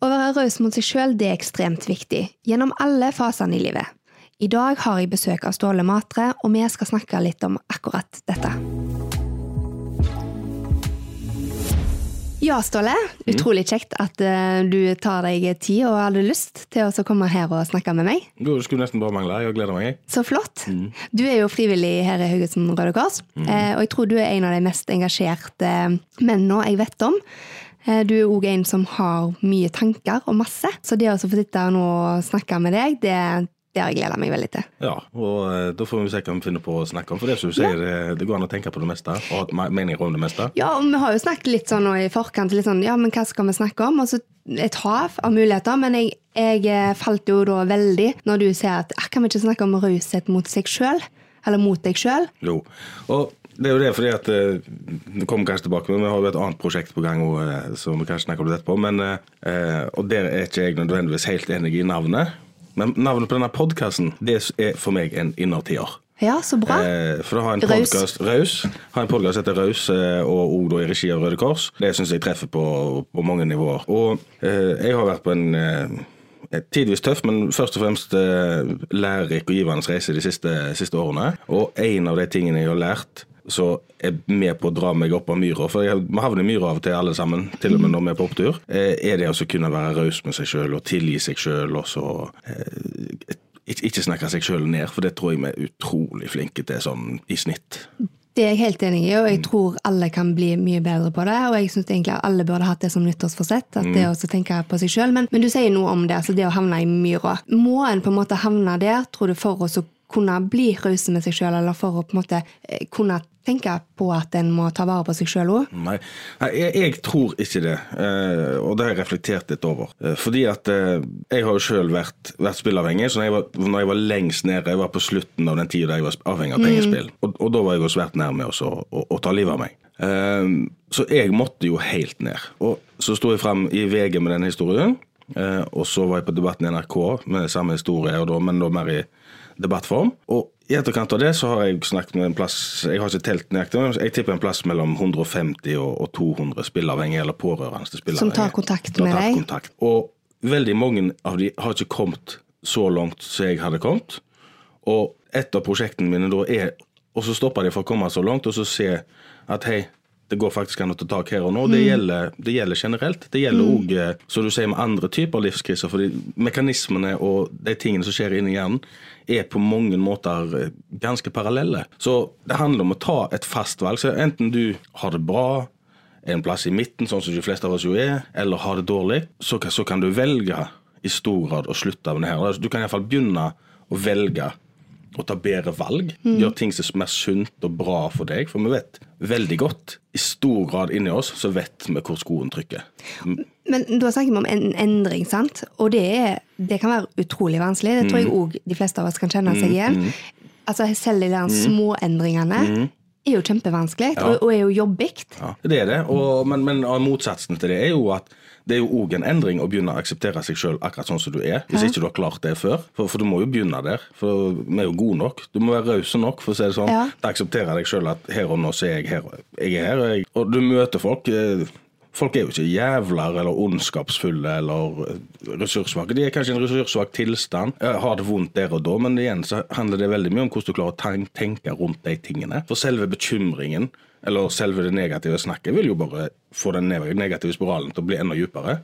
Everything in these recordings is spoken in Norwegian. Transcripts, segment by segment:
Å være raus mot seg sjøl er ekstremt viktig, gjennom alle fasene i livet. I dag har jeg besøk av Ståle Matre, og vi skal snakke litt om akkurat dette. Ja, Ståle. Utrolig kjekt at eh, du tar deg tid og hadde lyst til å komme her og snakke med meg. Du skulle nesten bare mangle. Jeg gleder meg. Så flott. Du er jo frivillig her i Haugesund Røde Kors, eh, og jeg tror du er en av de mest engasjerte mennene jeg vet om. Eh, Du er òg en som har mye tanker og masse, så det å få sitte her nå og snakke med deg, det, det har jeg gleda meg veldig til. Ja, og eh, Da får vi se hva vi finner på å snakke om. For det som du sier, ja. det går an å tenke på det meste og ha meninger om det meste. Ja, og vi har jo snakket litt sånn nå i forkant, litt sånn, ja, men hva skal vi snakke om? Og så et hav av muligheter, men jeg, jeg eh, falt jo da veldig når du sier at ah, kan vi ikke snakke om raushet mot seg sjøl? Eller mot deg sjøl? Jo. Og det er jo det fordi at eh, Det kommer kanskje tilbake, men vi har jo et annet prosjekt på gang også, eh, som vi kanskje snakker om etterpå. Men, eh, og der er ikke jeg nødvendigvis helt enig i navnet. Men navnet på denne podkasten er for meg en innertier. Ja, så bra. For å ha en podcast, Raus. Ha en podkast heter Raus, og òg i regi av Røde Kors. Det syns jeg treffer på, på mange nivåer. Og jeg har vært på en tidvis tøff, men først og fremst lærerik og givende reise de siste, siste årene. Og en av de tingene jeg har lært så er med på å dra meg opp av myra, for vi havner i myra av og til alle sammen, til og med når vi er på opptur, eh, er det å kunne være raus med seg sjøl og tilgi seg sjøl, og så eh, ikke, snakke seg sjøl ned, for det tror jeg vi er utrolig flinke til sånn i snitt. Det er jeg helt enig i, og jeg tror alle kan bli mye bedre på det. Og jeg syns egentlig at alle burde hatt det som nyttårsforsett, at det å tenke på seg selv. Men, men du sier noe om det, altså det å havne i myra. Må en på en måte havne der, tror du, for å så kunne bli raus med seg sjøl, eller for å på en måte eh, kunne tenke på at en må ta vare på seg sjøl òg? Nei, Nei jeg, jeg tror ikke det, eh, og det har jeg reflektert litt over. Eh, fordi at eh, jeg har jo sjøl vært, vært spillavhengig, så når jeg, var, når jeg var lengst nede, jeg var på slutten av den tida da jeg var avhengig av pengespill, og, og da var jeg jo svært nærme også å, å, å ta livet av meg. Eh, så jeg måtte jo helt ned. Og så sto jeg frem i VG med den historien, eh, og så var jeg på Debatten i NRK med samme historie, da, men da mer i debattform. Og i etterkant av det så har jeg snakket med en plass Jeg har ikke telt nøyaktig, men jeg tipper en plass mellom 150 og, og 200 spilleavhengige eller pårørende til spilleavhengige. Som tar kontakt med deg? Kontakt. Og veldig mange av de har ikke kommet så langt som jeg hadde kommet. Og et av prosjektene mine da er Og så stopper de for å komme så langt, og så se at hei, det går faktisk an å ta tak her og nå. Mm. Det, gjelder, det gjelder generelt. Det gjelder òg, som du sier, med andre typer livskriser. fordi mekanismene og de tingene som skjer inni hjernen, er på mange måter eh, ganske parallelle. Så det handler om å ta et fast valg. Så enten du har det bra, en plass i midten, sånn som de fleste av oss jo er, eller har det dårlig, så, så kan du velge i stor grad å slutte med det her. Altså, Du kan iallfall begynne å velge å ta bedre valg. Gjøre ting som er mer sunt og bra for deg. For vi vet veldig godt, i stor grad inni oss, så vet vi hvor skoen trykker. Men da snakker vi om en endring, sant? Og det, er, det kan være utrolig vanskelig. Det tror jeg òg de fleste av oss kan kjenne seg igjen. Altså Selv de der småendringene er jo kjempevanskelig, og, og er jo jobbig. Ja, det er det. Og, men, men motsatsen til det er jo at det er jo òg en endring å begynne å akseptere seg sjøl akkurat sånn som du er. Hvis ikke du har klart det før. For, for du må jo begynne der. For vi er jo gode nok. Du må være rause nok for å si det sånn. Ja. Til å akseptere deg sjøl at her og nå så er jeg her. Jeg er her, og, jeg, og du møter folk. eh, Folk er jo ikke jævler eller ondskapsfulle eller ressurssvake. De er kanskje i en ressurssvak tilstand, har det vondt der og da, men igjen så handler det veldig mye om hvordan du klarer å tenke rundt de tingene. For selve bekymringen, eller selve det negative snakket, vil jo bare få den negative spiralen til å bli enda dypere.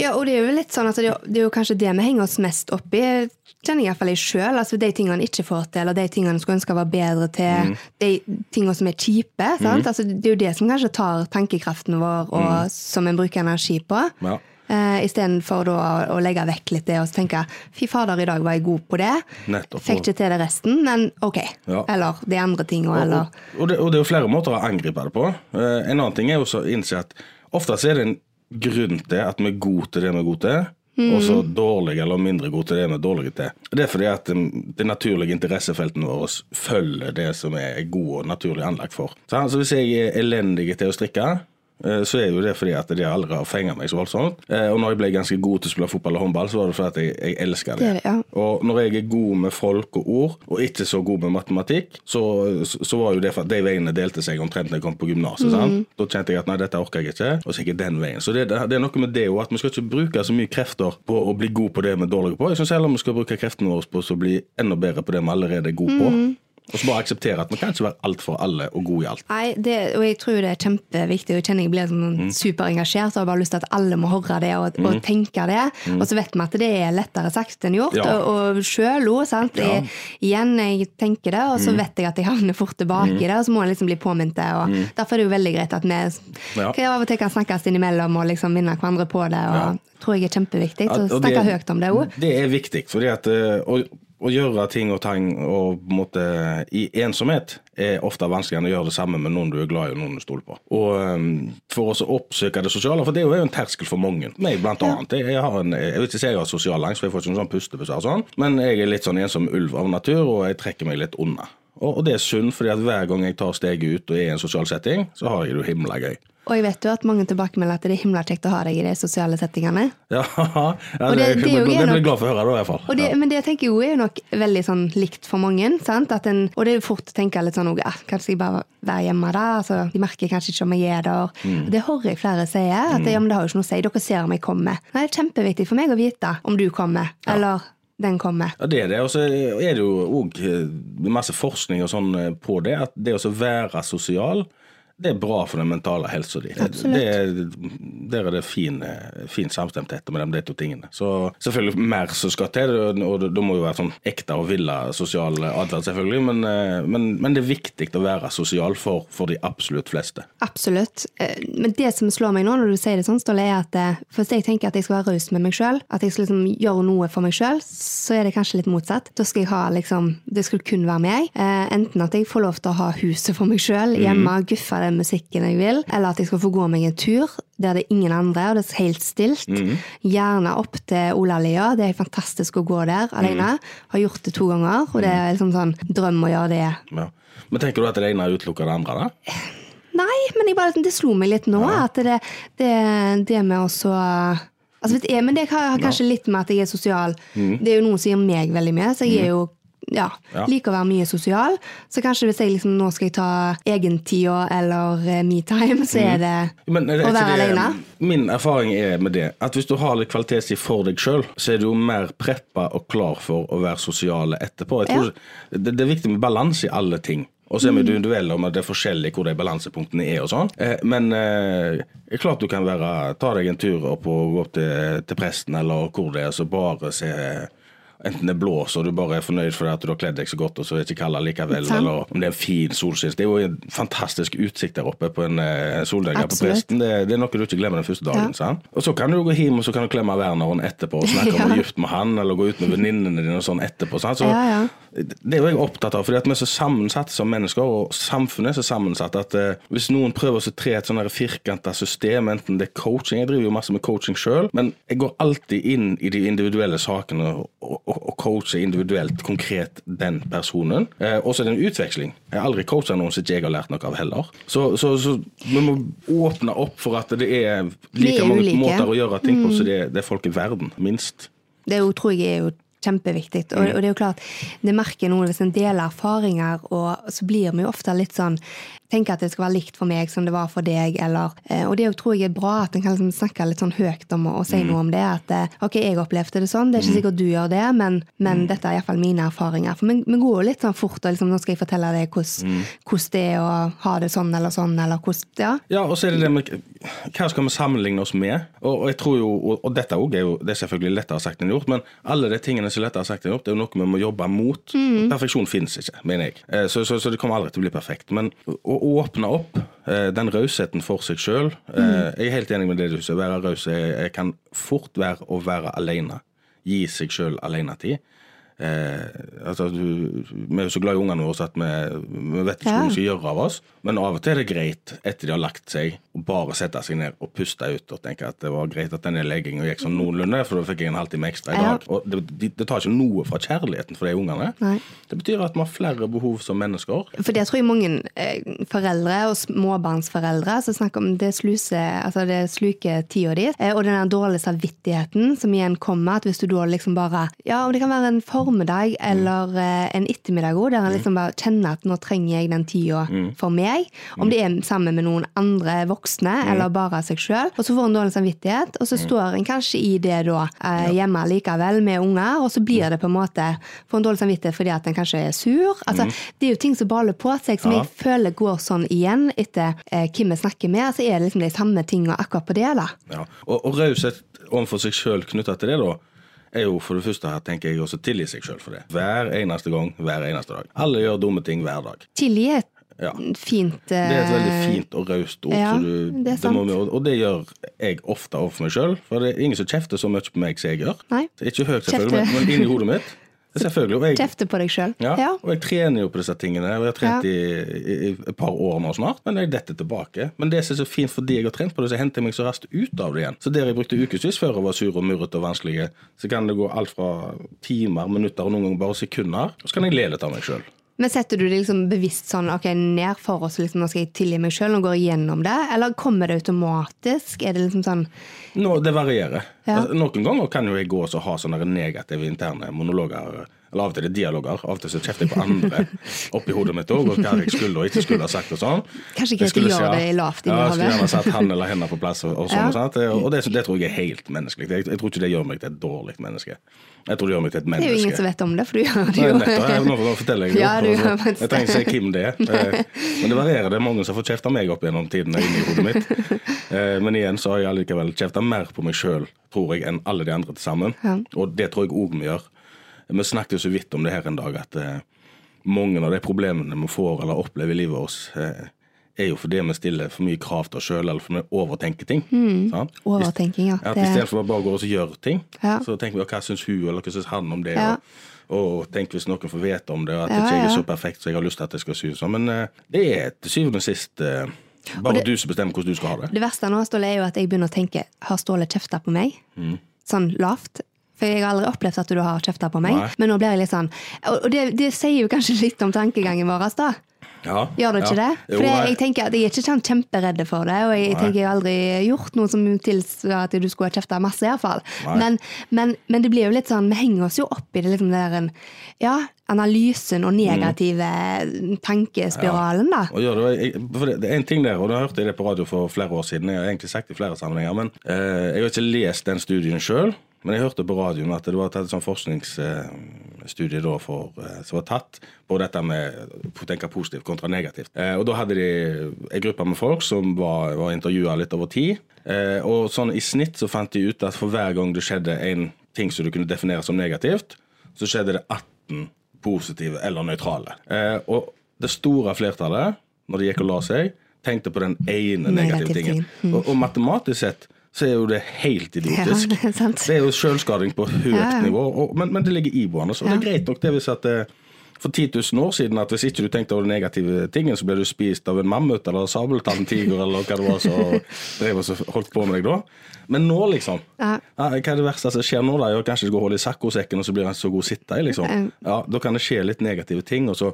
Ja, og det er jo litt sånn at det, det er jo kanskje det vi henger oss mest opp i, kjenner jeg iallfall jeg sjøl. Altså de tingene en ikke får til, eller de tingene en skulle ønske var bedre til, de tingene som er kjipe. sant? Altså, det er jo det som kanskje tar tankekraften vår, og som en bruker energi på. Ja. Uh, Istedenfor å, å legge vekk litt det og tenke fy fader, i dag var jeg god på det. Nettopp. Fikk ikke til det resten, men ok. Ja. Eller de andre tingene, eller og, og, det, og det er jo flere måter å angripe det på. Eh, en annen ting er jo å innse at ofte så er det en grunn til at vi er gode til det vi er gode til. Og så dårlig eller mindre god til det vi er dårlige til. Det er fordi at det de naturlige interessefeltene våre følger det som er god og naturlig anlagt for. Så, altså, hvis jeg er elendig til å strikke, så er jo det fordi at de aldri har fenga meg så voldsomt. Eh, Og når jeg ble ganske god til å spille fotball og håndball, så var det fordi jeg, jeg elska det. Det det, ja. Og når jeg er god med folk og ord, og ikke så god med matematikk, så, så, var jo det for at de veiene delte seg omtrent når jeg kom på gymnaset. Mm. Da kjente jeg at nei, dette orker jeg ikke, og så gikk jeg den veien. Så det, det er noe med det òg, at vi skal ikke bruke så mye krefter på å bli god på det vi er dårlige på. Jeg syns heller vi skal bruke kreftene våre på å bli enda bedre på det vi allerede er gode på. Og så bare akseptere at man kan ikke være alt for alle og god i alt. Nei, det, og jeg tror det er kjempeviktig. og Jeg kjenner jeg blir sånn Mm. superengasjert og har bare lyst til at alle må høre det og, og tenke det. Og så vet vi at det er lettere sagt enn gjort. Mm. Ja. Og, og sjøl òg, sant. Ja. Mm. Jeg, igjen, jeg tenker det, og så vet jeg at jeg havner fort tilbake i det, og så må jeg liksom bli påminnet det. Og Derfor er det jo veldig greit at vi Ja. kan av og til kan snakkes innimellom og liksom minne hverandre på det. og Ja. tror jeg er kjempeviktig. Så og snakke høyt om det òg. Det er viktig. fordi at eh, å, gjøre ting og tang og på en måte, i ensomhet er ofte vanskeligere enn å gjøre det samme med noen du er glad i og noen du stoler på. Og eh, For oss å oppsøke det sosiale, for det er jo en terskel for mange. Meg blant annet. Jeg, jeg, har en, jeg vil ikke si jeg har sosial angst, for jeg får ikke noen sånn pustebesvær, og sånn, men jeg er litt sånn ensom ulv av natur, og jeg trekker meg litt unna. Og, og det er synd, fordi at hver gang jeg tar steget ut og er i en sosial setting, så har jeg det jo himla gøy. Og jeg vet jo at mange tilbakemelder at det er himla kjekt å ha deg i de sosiale settingene. Ja, ja det- det, det jo jeg, jeg, blir glad for å høre det, i hvert fall. Og det, Ja. Men det tenker jo er jo nok veldig sånn likt for mange. Sant? En, og det er jo fort å tenke litt sånn ja, Kanskje jeg bare være hjemme da? Altså, de merker kanskje ikke om jeg er der. Mm. Det hører jeg flere si. At ja, men det har jo ikke noe å si. Dere ser om jeg kommer. Nei, det er kjempeviktig for meg å vite om du kommer, eller den kommer. Ja, det er det. Og så er det jo òg masse forskning og sånn eh, på det, at det å være sosial det er bra for den mentale helsa di. Er- Der er det fin, eh, fin samstemthet mellom de to tingene. Så selvfølgelig mer som skal til, og det, må jo være sånn ekte og villa sosial atferd, selvfølgelig, men, eh, men, men det er viktig å være sosial for, for de absolutt fleste. Absolutt. Eh, Men det som slår meg nå når du sier det sånn, Ståle, er at hvis jeg tenker at jeg skal være raus med meg sjøl, at jeg skal liksom gjøre noe for meg sjøl, så er det kanskje litt motsatt. Da skal jeg ha liksom Det skal kun være meg. Enten at jeg får lov til å ha huset for meg sjøl hjemme, guffe den musikken jeg vil, eller at jeg skal få gå meg en tur der det er ingen andre, og det er helt stilt. Gjerne opp til Olalia. Det er fantastisk å gå der alene. Har gjort det to ganger, og det er liksom sånn drøm å gjøre det Ja. Men tenker du at det ene utelukker det andre? da? Nei, men bare, det slo meg litt nå at det, det, det med å så altså, Men det har kanskje litt med at jeg er sosial. Det er jo noen som gir meg veldig mye, så jeg er jo ja, Ja. liker å være mye sosial. Så kanskje hvis jeg liksom nå skal jeg ta egentida eller metime, me-time, så er det Men er det å være det- alene. Min erfaring er med det at hvis du har litt kvalitetstid for deg sjøl, så er du jo mer preppa og klar for å være sosiale etterpå. Jeg tror det, det er viktig med balanse i alle ting. Og så er vi Mm. individuelle om at det er forskjellig hvor de balansepunktene er. og sånn. Eh, Men eh, klart du kan være, ta deg en tur opp og gå opp til, til presten eller hvor det er, så bare se Enten det blåser og du bare er fornøyd fordi at du har kledd deg så godt og så er det ikke kaldt likevel, Sant. eller om det er en fin solskinn. Det er jo en fantastisk utsikt der oppe på en eh, på Absolutt. presten. Det, det er noe du ikke glemmer den første dagen. Ja. sant? Og så kan du gå hjem og så kan du klemme Werneren etterpå og snakke om å Ja. være med han, eller gå ut med venninnene dine og sånn etterpå. sant? Så Ja, ja. Det er jo jeg opptatt av, fordi at vi er så sammensatte som mennesker, og samfunnet er så sammensatt at eh, hvis noen prøver å tre et sånn firkanta system, enten det er coaching Jeg driver jo masse med coaching sjøl, men jeg går alltid inn i de individuelle sakene og, og, og coacher individuelt, konkret, den personen. Eh, og så er det en utveksling. Jeg har aldri coacha noen som ikke jeg har lært noe av heller. Så, så, så vi må åpne opp for at det er like mange måter å gjøre ting på som det, det er folk i verden, minst. Det tror jeg er jo kjempeviktig. Og, og det er jo klart, det merker noe hvis en deler erfaringer, og så blir vi jo ofte litt sånn Tenker at det skal være likt for meg som det var for deg, eller eh, Og det tror jeg er bra at en kan liksom snakke litt sånn høyt om og, og si noe om det. At eh, ok, jeg opplevde det sånn, det er ikke sikkert du gjør det, men, men dette er iallfall mine erfaringer. For vi, går jo litt sånn fort, og liksom, nå skal jeg fortelle deg hvordan, hvordan det er å ha det sånn eller sånn, eller hvordan Ja. Ja, og så er det det med hva skal vi sammenligne oss med? Og, og jeg tror jo, og, og dette også er jo det er selvfølgelig lettere sagt enn gjort, men alle de tingene som er lettere sagt enn gjort, det er jo noe vi må jobbe mot. Perfeksjon finnes ikke, mener jeg. Eh, Så, så, så det kommer aldri til å bli perfekt. Men å åpne opp eh, den rausheten for seg sjøl Jeg er helt enig med det du sier. Være raus jeg, jeg kan fort være å være alene. Gi seg sjøl alenetid. Eh, altså, du, Vi er jo så glad i ungene våre at vi, vi vet ikke Ja. hva vi skal gjøre av oss. Men av og til er det greit, etter de har lagt seg, å bare sette seg ned og puste ut og tenke at det var greit at denne leggingen gikk sånn noenlunde, for da fikk jeg en halvtime ekstra i Ja. dag. Og det, det, det tar ikke noe fra kjærligheten for de ungene. Nei. Det betyr at vi har flere behov som mennesker. For det tror jeg mange eh, foreldre og småbarnsforeldre som snakker om det sluse, altså det sluker tida di, eh, og den dårlige samvittigheten som igjen kommer, at hvis du da liksom bare Ja, om det kan være en formiddag eller eh, en ettermiddag òg, der en liksom bare kjenner at nå trenger jeg den tida for meg, om det er sammen med noen andre voksne eller bare seg sjøl, og så får en dårlig samvittighet, og så står en kanskje i det da eh, hjemme likevel med unger, og så blir det på en måte får en dårlig samvittighet fordi at en kanskje er sur. Altså, Det er jo ting som baler på seg, som jeg føler går sånn igjen etter eh, hvem vi snakker med. Så er det liksom de samme tingene akkurat på det. da. Ja. Og, og raushet overfor seg sjøl knytta til det, da, er jo for det første her, tenker jeg, også tilgi seg sjøl for det. Hver eneste gang, hver eneste dag. Alle gjør dumme ting hver dag. Tilgi er et Ja. fint uh... Det er et veldig fint og raust ord. ja, så du, det er sant. Det vi, og det gjør jeg ofte overfor meg sjøl. For det er ingen som kjefter så mye på meg som jeg gjør. Nei. Ikke høyt, selvfølgelig, men, men inni hodet mitt. Selvfølgelig. Og jeg, Kjefte på deg sjøl. ja, Ja. og jeg trener jo på disse tingene. Og jeg har trent Ja. i, i, i et par år nå snart, men jeg detter tilbake. Men det som er så fint fordi jeg har trent på det, så henter jeg meg så raskt ut av det igjen. Så der jeg brukte ukevis før jeg var sur og murrete og vanskelig, så kan det gå alt fra timer, minutter og noen ganger bare sekunder. Og så kan jeg le litt av meg sjøl. Men setter du det liksom bevisst sånn ok, ned for oss, liksom, nå skal jeg tilgi meg sjøl, og går igjennom det? Eller kommer det automatisk? Er det liksom sånn no, det varierer. Ja. Altså, noen ganger kan jo jeg gå og ha sånne negative interne monologer. Eller av og til er det dialoger. Av og til så kjefter jeg på andre oppi hodet mitt òg, og hva jeg skulle og ikke skulle ha sagt og sånn. Kanskje ikke skulle jeg gjør det i lavt inni Ja, jeg skulle hodet. gjerne satt han eller henne på plass og, og sånn. Ja. og sånt, Og det, det tror jeg er helt menneskelig. Jeg, jeg tror ikke det gjør meg til et dårlig menneske. Jeg tror du gjør meg til et menneske. Det er jo ingen som vet om det, for du gjør det jo. Nei, nettopp. Nå, nå forteller jeg det. Ja, du gjør faktisk jeg trenger ikke si hvem det er. Men det varierer. Det er mange som har fått kjefta meg opp gjennom tidene inni hodet mitt. Eh, Men igjen så har jeg allikevel kjefta mer på meg sjøl, tror jeg, enn alle de andre til sammen. Ja. Og det tror jeg òg vi gjør. Vi snakket jo så vidt om det her en dag, at eh, mange av de problemene vi får eller opplever i livet vårt, er jo fordi vi stiller for mye krav til oss sjøl, eller for vi overtenker ting. sant? Overtenking, ja. At Istedenfor å bare gå og gjøre ting, Ja. så tenker vi hva syns hun eller hva syns han om det. Ja. Og, og tenk hvis noen får vite om det, og at Ja, ikke jeg er så perfekt så jeg har lyst til at det skal synes sånn. Men uh, det er til syvende og sist uh, bare det- du som bestemmer hvordan du skal ha det. Det verste nå Ståle, er jo at jeg begynner å tenke Har Ståle kjefta på meg? Mm. Sånn lavt. For jeg har aldri opplevd at du har kjefta på meg. Nei. Men nå blir jeg litt sånn Og det, det sier jo kanskje litt om tankegangen vår, da. Ja, Gjør det ikke ja. det? For jeg, jeg tenker at jeg er ikke sånn kjemperedd for det, og jeg Nei. tenker jeg har aldri gjort noe som tilsvarer at du skulle ha kjefta masse, iallfall. Men, men, men det blir jo litt sånn, vi henger oss jo opp i det liksom der en- ja, analysen og negative tankespiralen, da. Gjør det, jeg, det, det er en ting der, og da hørte jeg det på radio for flere år siden. Jeg har egentlig sagt det i flere sammenhenger, men eh, jeg har ikke lest den studien sjøl. Men jeg hørte på radioen at det var tatt et sånn forskningsstudie da for, eh, som var tatt på dette med å tenke positivt kontra negativt. Eh, og da hadde de en gruppe med folk som var, var intervjua litt over tid. Eh, og sånn i snitt så fant de ut at for hver gang det skjedde en ting som du kunne definere som negativt, så skjedde det 18 positive eller nøytrale. Eh, og det store flertallet, når de gikk og la seg, tenkte på den ene negative Negativ tingen. ting. Mm. Og, og matematisk sett så er jo det helt idiotisk. Ja, det er. Det er jo selvskading på høyt Ja, nivå, og, men, men det ligger iboende. Og det er greit nok det hvis at eh, for 10 000 år siden at hvis ikke du tenkte over den negative tingen, så ble du spist av en mammut eller sabeltanntiger eller hva det var som holdt på med deg da. Men nå, liksom. Ja. Ja, hva er det verste som skjer nå? da? Jeg kanskje du går holde i saccosekken, og så blir han så god å sitte i, liksom. Ja. Ja, Da kan det skje litt negative ting. Og, så,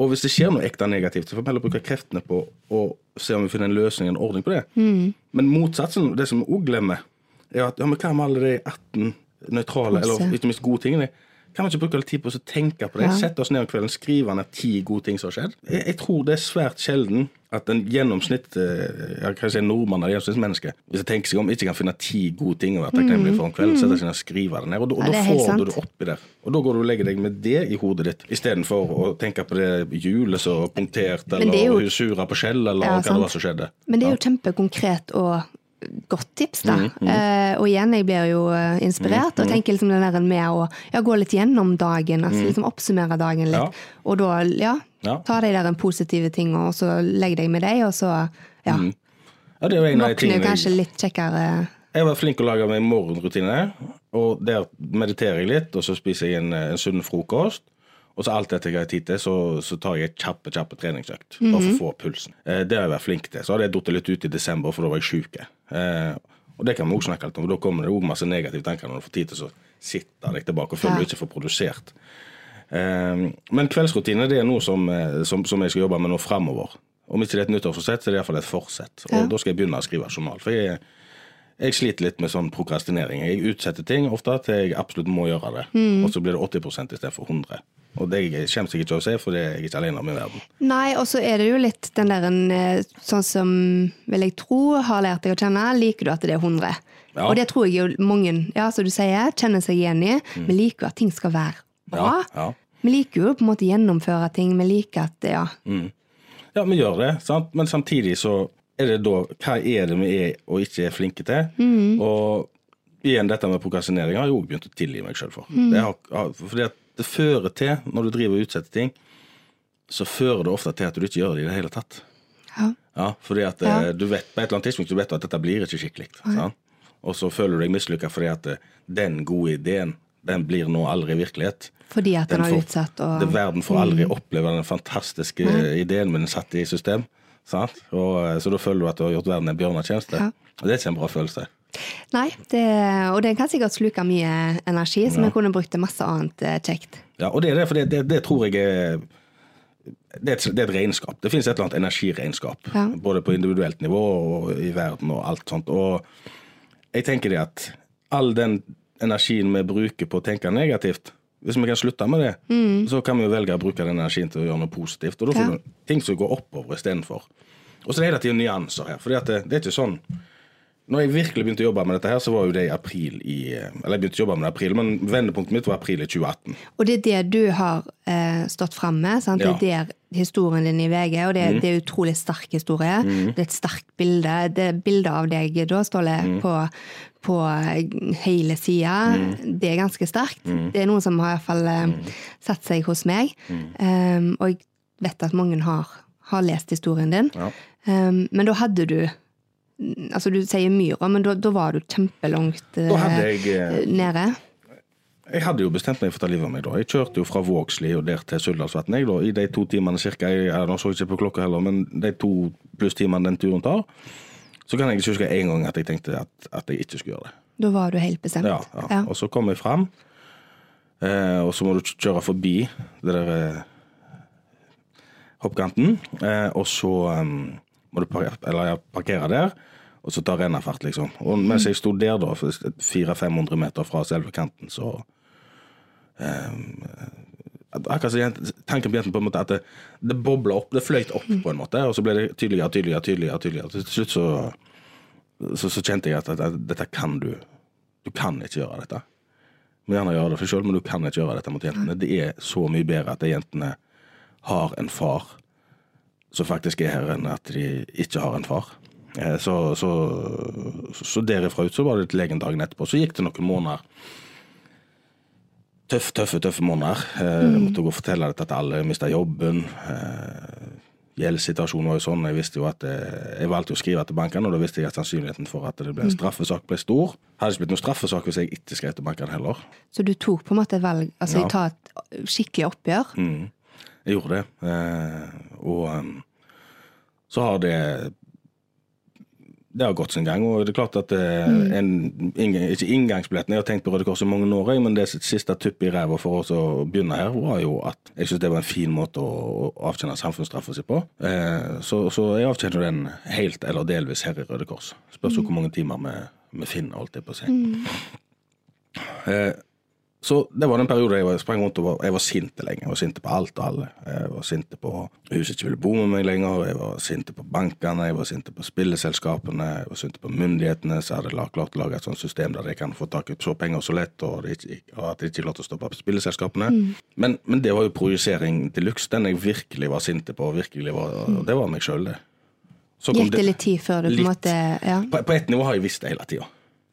og hvis det skjer noe ekte negativt, så får vi heller bruke kreftene på å se om vi finner en løsning, en ordning på det. Mm. Men motsatsen, det som vi òg glemmer, er at ja, men hva med alle de 18 nøytrale, eller ikke minst gode tingene? Kan vi ikke bruke litt tid på å tenke på det? Ja. Sette oss ned om kvelden, skrive ned ti gode ting som har skjedd. Jeg, jeg tror det er svært sjelden at en gjennomsnitt jeg ja, kan jeg nordmann eller gjennomsnittsmenneske, hvis jeg tenker seg om, ikke kan finne ti gode ting å være takknemlig for om kvelden. setter seg ned og skriver det ned. Og, da- og Mm. Ja, da får du det oppi der. Og da går du og legger deg med det i hodet ditt, istedenfor å tenke på det hjulet som punktert, Men det er eller jo- hun sura på skjell, eller Ja, hva det var som skjedde. Men det er jo kjempekonkret og godt tips, da. Eh, og igjen, jeg blir jo eh, inspirert og tenker liksom den der med å ja, gå litt gjennom dagen, altså liksom oppsummere dagen litt. Ja. Og da, ja, Ja. ta de der positive tingene, og så legg deg med deg, og så ja. Ja, det er jo en av de tingene kanskje litt kjekkere Jeg var flink til å lage meg morgenrutine, og der mediterer jeg litt, og så spiser jeg en, en sunn frokost. Og så alt dette jeg har tid til, så, så tar jeg et kjappe, kjappe treningsøkt. Bare for å få pulsen. Eh, det har jeg vært flink til. Så hadde jeg datt litt ut i desember, for da var jeg sjuk. Eh, og det kan vi også snakke litt om, for da kommer det òg masse negative tanker når du får tid til å sitte deg tilbake og føler Ja. du ikke får produsert. Eh, men kveldsrutine det er noe som, eh, som, som jeg skal jobbe med nå fremover. Om ikke det er et nyttårsforsett, så er det iallfall et forsett. Og Ja. da skal jeg begynne å skrive journal. For jeg, jeg sliter litt med sånn prokrastinering. Jeg utsetter ting ofte til jeg absolutt må gjøre det. Mm. Og så blir det 80% istedenfor 100 Og det skjemmes jeg ikke til å si, for det er jeg ikke alene om i verden. Nei, og så er det jo litt den der en, eh, sånn som vil jeg tro har lært deg å kjenne, liker du at det er 100? Ja. Og det tror jeg jo mange, ja, som du sier, kjenner seg igjen i. Vi liker jo at ting skal være bra. Mm. Ja, ja. Vi liker jo på en måte gjennomføre ting. Vi liker at, ja. Ja, vi gjør det, sant? men samtidig så er det da Hva er det vi er og ikke er flinke til? Og igjen, dette med prokrastinering har jeg òg begynt å tilgi meg sjøl for. Det, har, fordi at det fører til, når du driver og utsetter ting, så fører det ofte til at du ikke gjør det i det hele tatt. ja. Ja, fordi at Ja. eh, du vet på et eller annet tidspunkt du vet at dette blir ikke skikkelig. Og så føler du deg mislykka fordi at eh, den gode ideen, den blir nå aldri virkelighet. Fordi at den har utsatt og det, Verden får aldri oppleve den fantastiske ideen, men den satt i system. Sant? Og, eh, så da føler du at du har gjort verden en bjørnetjeneste. Ja. Og det er ikke en bra følelse. Nei, det, og den kan sikkert sluke mye energi, som Ja. jeg kunne brukt til masse annet eh, kjekt. Ja, og det er det, for det, det, det tror jeg er det er, et, det er et regnskap. Det finnes et eller annet energiregnskap. Ja. Både på individuelt nivå og i verden og alt sånt. Og jeg tenker det at all den energien vi bruker på å tenke negativt Hvis vi kan slutte med det, så kan vi velge å bruke den energien til å gjøre noe positivt. Og da får Ja. du ting som går oppover istedenfor. Og så er det hele tiden nyanser her. For det, det er ikke sånn når jeg virkelig begynte å jobbe med dette, her, så var jo det i april i Eller jeg begynte å jobbe med det i april, men vendepunktet mitt var april i 2018. Og det er det du har eh, stått fram med. Sant? Ja. Det er der historien din i VG, og det, Mm. det er utrolig sterk historie. Det er et sterkt bilde. Det er bilde av deg da, Ståle, Mm. på, på hele sida. Det er ganske sterkt. Mm. Det er noen som har i hvert fall eh, satt seg hos meg. Um, og jeg vet at mange har, har lest historien din. Ja. Um, men da hadde du Altså, du sier myra, men da, da var du kjempelangt eh, jeg, eh, nede. Jeg hadde jo bestemt meg for å ta livet av meg da. Jeg kjørte jo fra Vågsli og der til Suldalsvatn i de to timene cirka. Jeg, jeg så ikke på klokka heller, men de to pluss timene den turen tar, så kan jeg ikke huske en gang at jeg tenkte at, at jeg ikke skulle gjøre det. Da var du helt bestemt. Ja, ja. Og så kom jeg fram, eh, og så må du kjøre forbi det der eh, hoppkanten, eh, og så eh, må du parkere, eller, ja, parkere der, og så tar rennafart, liksom. Og mens jeg sto der, da, 400-500 meter fra selve kanten, så eh, Akkurat som tanken på jenten på en måte at det, det bobla opp, det fløyt opp på en måte, og så ble det tydeligere, tydeligere, tydeligere. tydeligere. Til slutt så, så, så kjente jeg at, at, at dette kan du. Du kan ikke gjøre dette. Du må gjerne gjøre det for selv, men du kan ikke gjøre dette mot jentene. Det er så mye bedre at de jentene har en far som faktisk er her, enn at de ikke har en far. Eh, Så, så, så derifra ut så var det til legen dagen etterpå. Så gikk det noen måneder. Tøffe, tøffe, tøffe måneder. Mm. Jeg måtte gå og fortelle dette til alle. Mista jobben. Eh, Gjeldssituasjonen var jo sånn. Jeg visste jo at jeg valgte å skrive til bankene, og da visste jeg at sannsynligheten for at det ble en straffesak, ble stor. Hadde ikke blitt noen straffesak hvis jeg ikke skrev til bankene heller. Så du tok på en måte et valg, altså Ja. ta et skikkelig oppgjør. Mm. Jeg gjorde det. Og um, så har det det har gått sin gang. og det er klart at mm. en, inngang, Ikke inngangsbilletten, jeg har tenkt på Røde Kors i mange år, men det siste tuppet i ræva for oss å begynne her, var jo at jeg syns det var en fin måte å, avtjene samfunnsstraffa si på. Eh, så, så jeg avtjener den helt eller delvis her i Røde Kors. Spørs jo hvor mange timer vi, vi finner, holdt jeg på å si. Eh, så det var den perioden jeg sprang rundt og var, jeg var sinte lenge. Jeg var sinte på alt og alle. Jeg var sinte på huset ikke ville bo med meg lenger. Jeg var sinte på bankene, jeg var sinte på spilleselskapene, jeg var sinte på myndighetene som hadde la- klart å lage et sånt system der de kan få tak i så penger så lett, og, ikke, og at de ikke lot å stoppe på spilleselskapene. Men, men det var jo projisering til luxe. Den jeg virkelig var sinte på, virkelig var, og det var meg sjøl, det. Så kom Gikk det litt tid før du på en måte Ja. På, på ett nivå har jeg visst det hele tida.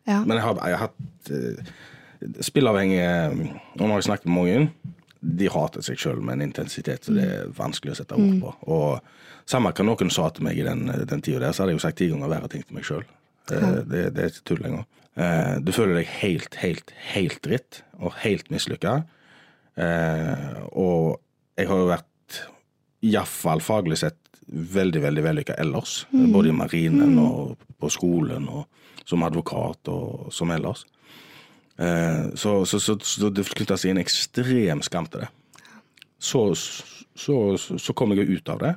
ja. Men jeg har, jeg har hatt Spilleavhengige Og nå har jeg snakket med mange. De hater seg sjøl med en intensitet så det er vanskelig å sette ord på. Og Samme hva noen sa til meg i den, den tida der, så hadde jeg jo sagt ti ganger verre ting til meg sjøl. Det, det, det er ikke tull lenger. Eh, du føler deg helt, helt, helt dritt og helt mislykka. Eh, og jeg har jo vært, iallfall faglig sett, veldig, veldig vellykka ellers. Både i marinen og på skolen og som advokat og som ellers. Eh, så, så, så, så det knytta seg en ekstrem skam til det. Så, så, så, så kom jeg ut av det.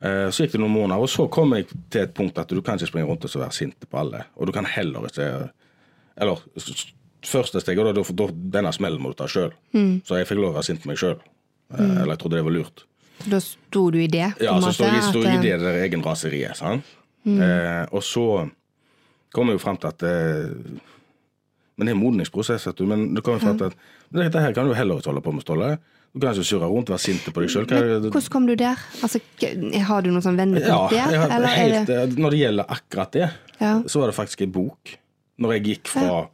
Eh, Så gikk det noen måneder, og så kom jeg til et punkt at du kan ikke springe rundt og så være sint på alle. Og du kan heller ikke Eller første steget, da, da, denne smellen må du ta sjøl. Så jeg fikk lov å være sint på meg sjøl. Eller jeg trodde det var lurt. Da sto du i det? Ja, så sto jeg, står i eh, det der egen raseriet. sant? Eh, og så kom jeg jo frem til at eh, Men det er en modningsprosess, vet du. Men du kan jo fatte at dette her kan du heller ikke holde på med, Ståle. Du kan ikke surre rundt, være sinte på deg sjøl. Hvordan kom du der? Altså, har du noen sånn vendepunkt Ja, der? eller er helt, det eh, Når det gjelder akkurat det, Ja. så var det faktisk en bok. Når jeg gikk fra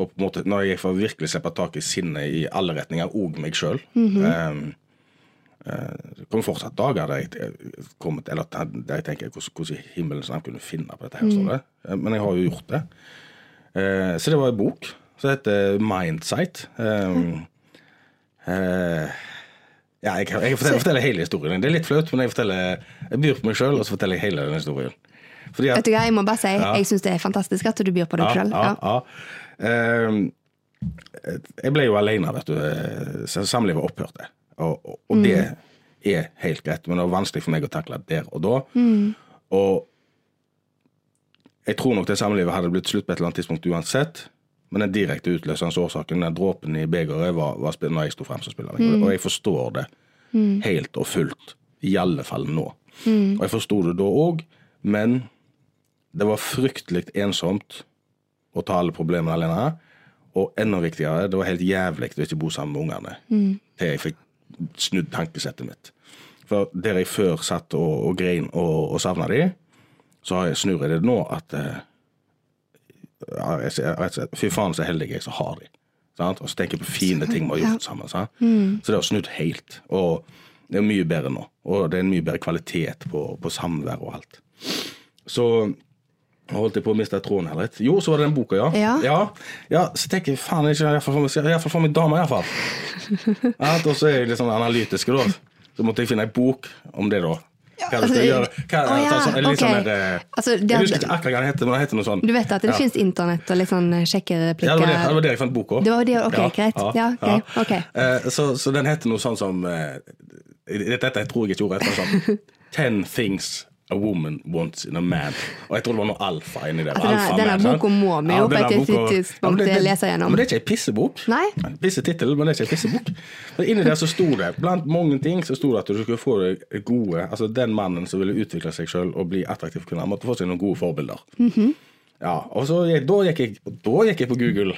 og på en måte, når jeg gikk fra virkelig slippe tak i sinnet i alle retninger, og meg sjøl Mhm. Det kommer fortsatt dager der jeg, kommet, eller der jeg tenker hvordan, i himmelens navn kunne finne på dette. her, mm. Eh, Men jeg har jo gjort det. Eh, Så det var en bok som heter Mindsight. Um, eh, ja, jeg, kan- jeg forteller, forteller hele historien. Det er litt flaut, men jeg jeg byr på meg sjøl, og så forteller jeg hele den historien. At, Vet du hva, jeg må bare si, Ja. jeg syns det er fantastisk at du byr på deg sjøl. ja, ja. Ehm, jeg ble jo alene, vet du. Samlivet opphørte. Og, og, og det er helt greit, men det var vanskelig for meg å takle der og da. Og jeg tror nok det samlivet hadde blitt slutt på et eller annet tidspunkt uansett. Men den direkte utløsende årsaken, den dråpen i begeret, var, var når jeg sto frem som spiller. Og jeg forstår det helt og fullt. I alle fall nå. Og jeg forsto det da òg, men det var fryktelig ensomt å ta alle problemene alene. Og enda viktigere, det var helt jævlig å ikke bo sammen med ungene. Til jeg fikk snudd tankesettet mitt. For der jeg før satt og, og grein og, og savna de, så har jeg snur jeg det nå at eh, ja, Fy faen, så heldig jeg som har de. Sant? Og så tenker jeg på fine ting vi har gjort sammen. Sant? Så det har snudd helt. Og det er mye bedre nå. Og det er en mye bedre kvalitet på, på samvær og alt. Så holdt jeg på å miste tråden her litt. Jo, så var det den boka, ja. Ja. ja. ja, Så tenker jeg faen, jeg skal iallfall for meg- meg dame, iallfall. Og så er jeg litt sånn analytisk, da. Så måtte jeg finne ei bok om det, da. Hva du skal gjøre. Hva, å ja, sånn, litt ok. sånn der, eh, Altså, det- Jeg husker ikke akkurat hva den heter, men det heter noe sånn. Du vet at det ja. finnes internett og litt sånn kjekke Ja, det var, det, det var det jeg fant boka. Det var det, ok, greit. Ja, ok, okay. Uh, så, så den heter noe sånn som uh, dette tror jeg ikke ordet heter. Sånn, Ten things a woman wants in a man. Og jeg tror det var noe alfa inni der. Altså, denne- denne boka må vi jo på et tidspunkt Ja, det- det- lese gjennom. Men det er ikke ei pissebok. Nei. Pissetittel, men det er ikke ei pissebok. Men inni der så sto det, blant mange ting, så sto det at du skulle få deg gode Altså den mannen som ville utvikle seg sjøl og bli attraktiv for kvinner, måtte få seg noen gode forbilder. Mhm. Ja, og så gikk, da, gikk jeg, da gikk jeg på Google,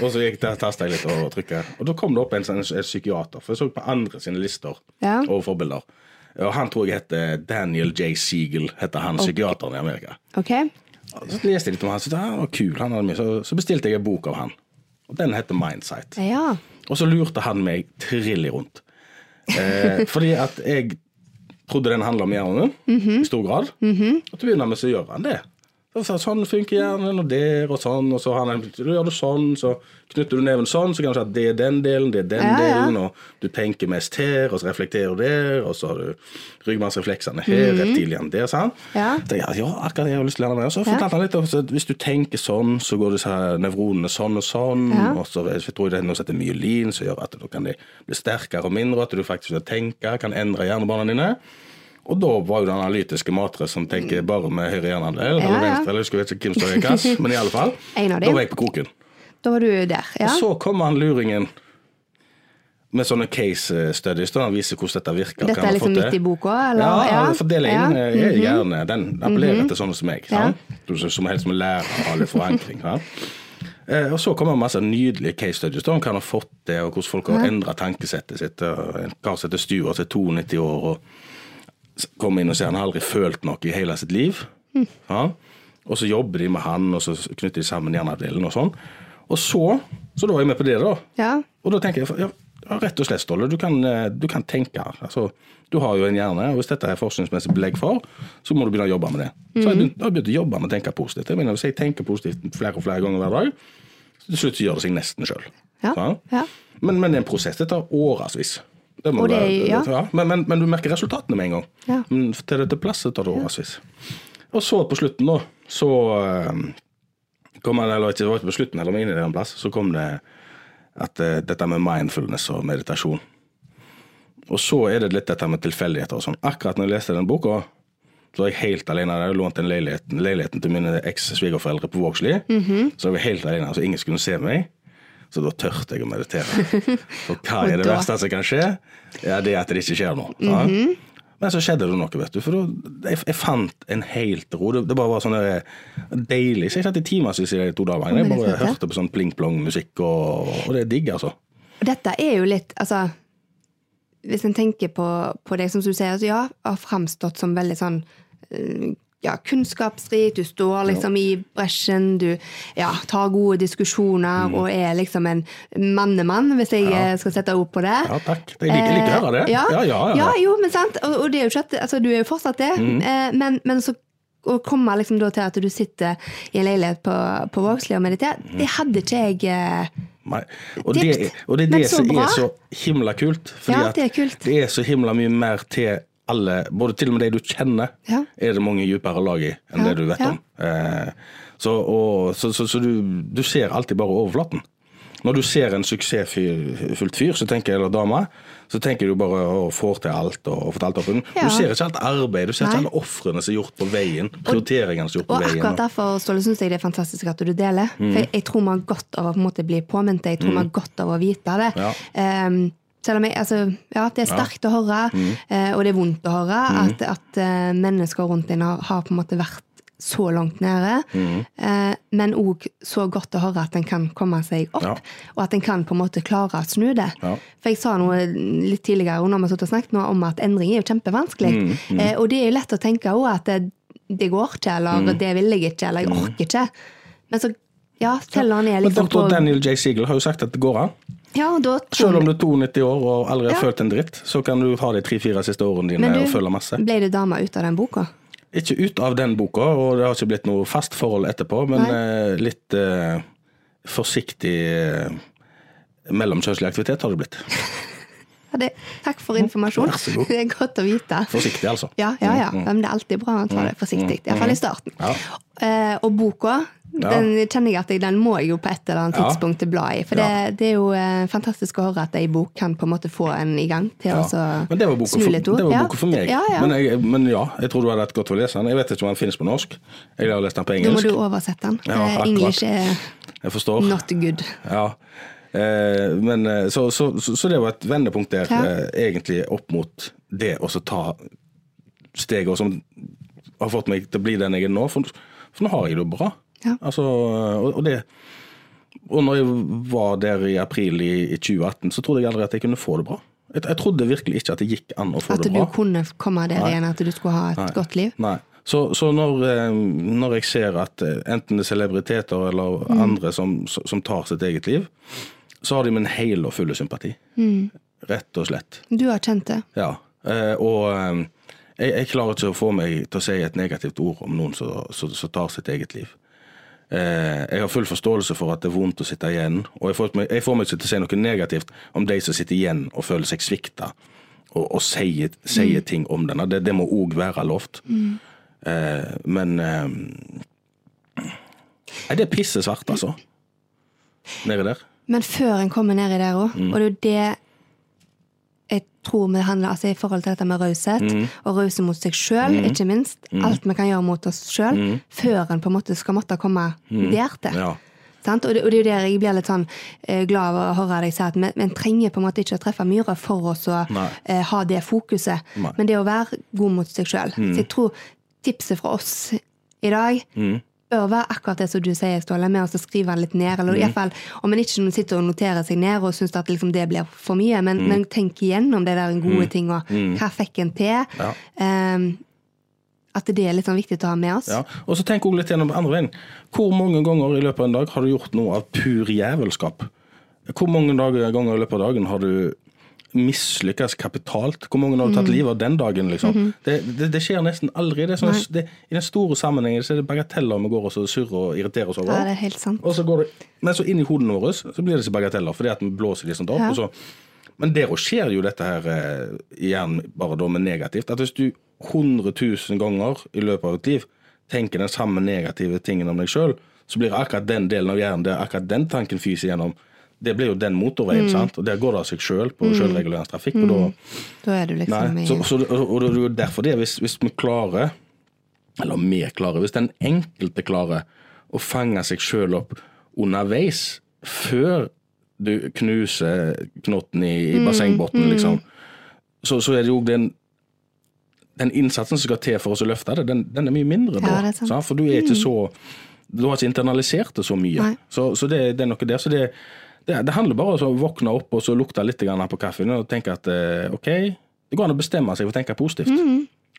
og så tastet jeg litt og trykket. Og da kom det opp en, en, en psykiater, for jeg så på andre sine lister Ja. over forbilder. Og han tror jeg heter Daniel J. Siegel, heter han psykiateren i Amerika. Okay. Så leste jeg litt om han, så han var kul, han. Så, så bestilte jeg en bok av han. Og den heter Mindsight. Ja. Og så lurte han meg trillig rundt. Eh, fordi at jeg trodde den handla om hjernen i stor grad. Og til å begynne med så gjør han det. Så sa, sånn funker hjernen, og der og sånn. Og så har han, du gjør du sånn, så knytter du neven sånn, så kan du si at det er den delen, det er den Ja, ja. delen, og du tenker mest her, og så reflekterer du der, og så har du ryggmargsrefleksene her, reptiliene der, sant? Ja. Så jeg, ja, akkurat det jeg har lyst til å lære meg. Og så fortalte han litt om at hvis du tenker sånn, så går disse nevronene sånn og sånn. Ja. Og så jeg tror jeg det er noe som heter myelin, som gjør at du kan bli sterkere og mindre, at du faktisk vil tenke, kan endre hjernebanene dine. Og da var jo det analytiske matere som tenker bare med høyre hjernehalvdel, Ja, eller venstre, eller jeg husker ikke hvem som er hva, men i alle fall. En av Da var jeg på kroken. Da var du der. Ja. Og så kommer han luringen med sånne case studies, da viser hvordan dette virker. Dette er liksom midt i boka, eller? Ja, Ja. fordelingen Ja. er gjerne den appellerer til sånne som meg. Ja. sant? Som helst som lærer av litt forankring. sant? Eh, og så kommer masse nydelige case studies da, om hva han har fått til, og hvordan folk har endra tankesettet sitt. En kar som heter Stuart, som er 92 år, og kommer inn og sier han har aldri følt noe i hele sitt liv. Ja. Og så jobber de med han, og så knytter de sammen hjerneavdelen og sånn. Og så, så da var jeg med på det, da. Ja. Og da tenker jeg, ja, rett og slett, Ståle. Du kan, eh, du kan tenke. Altså, du har jo en hjerne, og hvis dette er forskningsmessig belegg for, så må du begynne å jobbe med det. Så har jeg begynt, jeg har begynt å jobbe med å tenke positivt. Jeg mener, Hvis jeg tenker positivt flere og flere ganger hver dag, så til slutt så gjør det seg nesten sjøl. Ja, ja. Men, men det er en prosess. Det tar årevis. Det må det- være- ja. Men, men, men du merker resultatene med en gang. Ja. Men til det til plass tar det årevis. Og så på slutten, da, så eh, kom han, eller ikke det var ikke på slutten, eller inn i en plass, så kom det at eh, dette med mindfulness og meditasjon. Og så er det litt dette med tilfeldigheter og sånn. Akkurat når jeg leste den boka, så var jeg helt alene. Jeg hadde lånt den leiligheten, leiligheten til mine eks-svigerforeldre på Vågsli. Så jeg var helt alene, så ingen skulle se meg. Så da tørte jeg å meditere. For hva er det verste som kan skje? Ja, Det er at det ikke skjer noe. sant? Men så skjedde det noe, vet du. For da, jeg, jeg fant en helt ro. Det, det bare var sånn der, deilig. Så jeg satt i timevis i de to dagene. Jeg bare hørte på sånn pling-plong-musikk, og, og det er digg, altså. Og dette er jo litt Altså, hvis en tenker på, på det som du sier, så ja, har framstått som veldig sånn eh, ja, kunnskapsrik, du står liksom i bresjen, du ja, tar gode diskusjoner og er liksom en mannemann, hvis jeg ja. skal sette ord på det. Ja, takk. Jeg liker, liker å høre det. Eh, Ja, ja, ja. ja, jo, men sant. Og, og det er jo ikke at altså, Du er jo fortsatt det, Mm. eh, men, men så å komme liksom til at du sitter i en leilighet på, på Vågslid og mediterer, Mm. det hadde ikke jeg eh, Nei. Og, det, og det er det som bra. er så himla kult. Fordi Ja, det er kult. det er så himla mye mer til alle, både til og med de du kjenner, Ja. er det mange dypere lag i enn Ja, det du vet ja. om. Eh, så og, så, så, så du, du ser alltid bare overflaten. Når du ser en suksessfullt fyr, så tenker jeg, eller dame, så tenker du bare å får til alt og får til alt opp. Du ser ikke alt arbeid, du ser Nei. ikke alle ofrene som er gjort på veien, prioriteringene som er gjort på Og veien. akkurat derfor Ståle, synes jeg det er fantastisk at du deler. Mm. For jeg, jeg tror man har godt av å på en måte bli påminnet. Jeg tror vi har godt av å vite det. Ja. Ehm, selv om jeg, altså, ja, det er sterkt å høre, Mm. eh, og det er vondt å høre, at, at eh, mennesker rundt deg har, har på en måte vært så langt nede. Mm. Eh, men òg så godt å høre at en kan komme seg opp, Ja. og at en kan på en måte klare å snu det. Ja. For jeg sa noe litt tidligere når vi snakket nå om at endring er jo kjempevanskelig. Mm, Mm. og det er jo lett å tenke òg at det, det går ikke, eller Mm. det vil jeg ikke, eller jeg orker ikke. Men så, ja, teller han ned liksom på Daniel J. Siegel har jo sagt at det går an. Ja, da tog... Selv om du er 92 år og aldri har Ja. følt en dritt, så kan du ha de tre-fire siste årene dine du, og føle masse. ble du dama ut av den boka? Ikke ut av den boka, og det har ikke blitt noe fast forhold etterpå, men Nei. eh, litt eh, forsiktig eh, mellomkjønnslig aktivitet har det blitt. Ja, det, takk for informasjon. Det er godt å vite. Forsiktig, altså. Ja, ja, ja. Men det er alltid bra å ta det forsiktig. Iallfall i starten. Ja. Eh, og boka, den kjenner jeg at jeg, den må jeg jo på et eller annet tidspunkt bla i. For det, det er jo eh, fantastisk å høre at ei bok kan på en måte få en i gang til å så Men det var boka snu litt ord. det var boka for meg. Men, jeg, men ja, jeg tror du hadde hatt godt å lese den. Jeg vet ikke om den finnes på norsk. Jeg har lest den på engelsk. Da må du oversette den. Ja, Engelsk er Jeg forstår. not good. Ja. Eh, men, eh, så, så, så, det var et vendepunkt der, Ja. eh, egentlig opp mot det å ta steget, som har fått meg til å bli den jeg er nå. For, for nå har jeg det bra. Ja. Altså, og, og det Og når jeg var der i april i, i 2018, så trodde jeg aldri at jeg kunne få det bra. Jeg, jeg trodde virkelig ikke at det gikk an å få At det du kunne komme der igjen, at du skulle ha et godt liv. Nei. Så, så når, når jeg ser at enten det er celebriteter eller Mm. andre som, som tar sitt eget liv, så har de min hele og fulle sympati. Mm. Rett og slett. Du har kjent det. Ja. Eh, og eh, jeg, jeg klarer ikke å få meg til å si et negativt ord om noen som, tar sitt eget liv. Eh, jeg har full forståelse for at det er vondt å sitte igjen, og jeg får, jeg får meg ikke til å si noe negativt om de som sitter igjen og føler seg svikta, og, og sier, sier ting om denne. Det, det må òg være lovt. Eh, men eh, Nei, det er pissesvart, altså. Nedi der. Men før en kommer ned i det òg, Mm. og det er jo det jeg tror vi handler altså i forhold til dette med raushet, Mm. og rause mot seg sjøl, ikke minst. Alt vi kan gjøre mot oss sjøl, før en på en måte skal måtte komme der til. Mm. Ja. Sant? Og, det, og det er jo der jeg blir litt sånn eh, glad av å høre deg si at vi, trenger på en måte ikke å treffe myra for oss å eh, ha det fokuset, Nei. men det å være god mot seg sjøl. Så jeg tror tipset fra oss i dag bør være akkurat det som du sier, Ståle, med å skrive den litt ned. Eller i hvert fall, om en ikke sitter og noterer seg ned og syns at liksom det blir for mye, men, men tenk igjennom det der gode ting, og Hva fikk en til? Ja. Um, at det er litt sånn viktig å ha med oss. Ja, og så tenk også litt gjennom andre veien. Hvor mange ganger i løpet av en dag har du gjort noe av pur jævelskap? Hvor mange ganger i løpet av dagen har du mislykkes kapitalt? Hvor mange har du tatt livet av den dagen? liksom? det, det, det skjer nesten aldri. Det sånn, det, I den store sammenhengen så er det bagateller vi går og surrer og irriterer oss over. Ja, det er helt sant. Og så går det, men så inn i hodene våre så blir det ikke bagateller, fordi at vi blåser de sånt opp. Ja. Og så, men der også skjer jo dette her eh, igjen bare da med negativt. At hvis du 100 000 ganger i løpet av et liv tenker den samme negative tingen om deg sjøl, så blir akkurat den delen av hjernen der akkurat den tanken fyser gjennom. Det blir jo den motorveien, sant? og der går det av seg sjøl på sjølregulerende trafikk. og da Da er du liksom Nei, så, så, og det er jo derfor det, hvis, hvis vi klarer, eller vi klarer, hvis den enkelte klarer å fange seg sjøl opp underveis, før du knuser knotten i, Mm, i bassengbunnen, liksom, så, så er det jo den den innsatsen som skal til for oss å løfte det, den, den er mye mindre da. Ja, er sant. Mm. sant? For du er ikke så Du har ikke internalisert det så mye. Så, så det, det er noe der. Så det, det, det handler bare om å våkne opp og så lukte litt på kaffen og tenke at eh, OK, det går an å bestemme seg for å tenke positivt.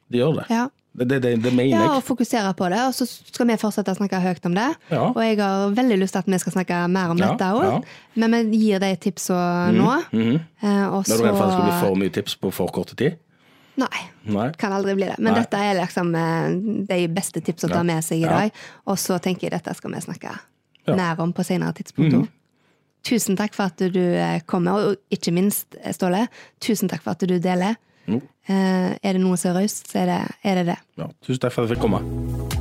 Det gjør det. Mm. Ja. Det, det, det, mener Ja, og fokusere på det, og så skal vi fortsette å snakke høyt om det. Ja. Og jeg har veldig lyst til at vi skal snakke mer om Ja, dette òg, ja. men vi gir de tipsene nå. Mm, Eh, og Når du redd for at det skal bli for mye tips på for kort tid? Nei. Nei. Kan aldri bli det. Men Nei. dette er liksom eh, de beste tipsene å ta med seg i dag. Og så tenker jeg dette skal vi snakke. Mhm. mer om på senere tidspunkt. Tusen takk for at du eh, kommer, og ikke minst, eh, Ståle, tusen takk for at du deler. Jo. Eh, er det noe som er raust, så er det, er det det. Ja, tusen takk for at jeg fikk komme.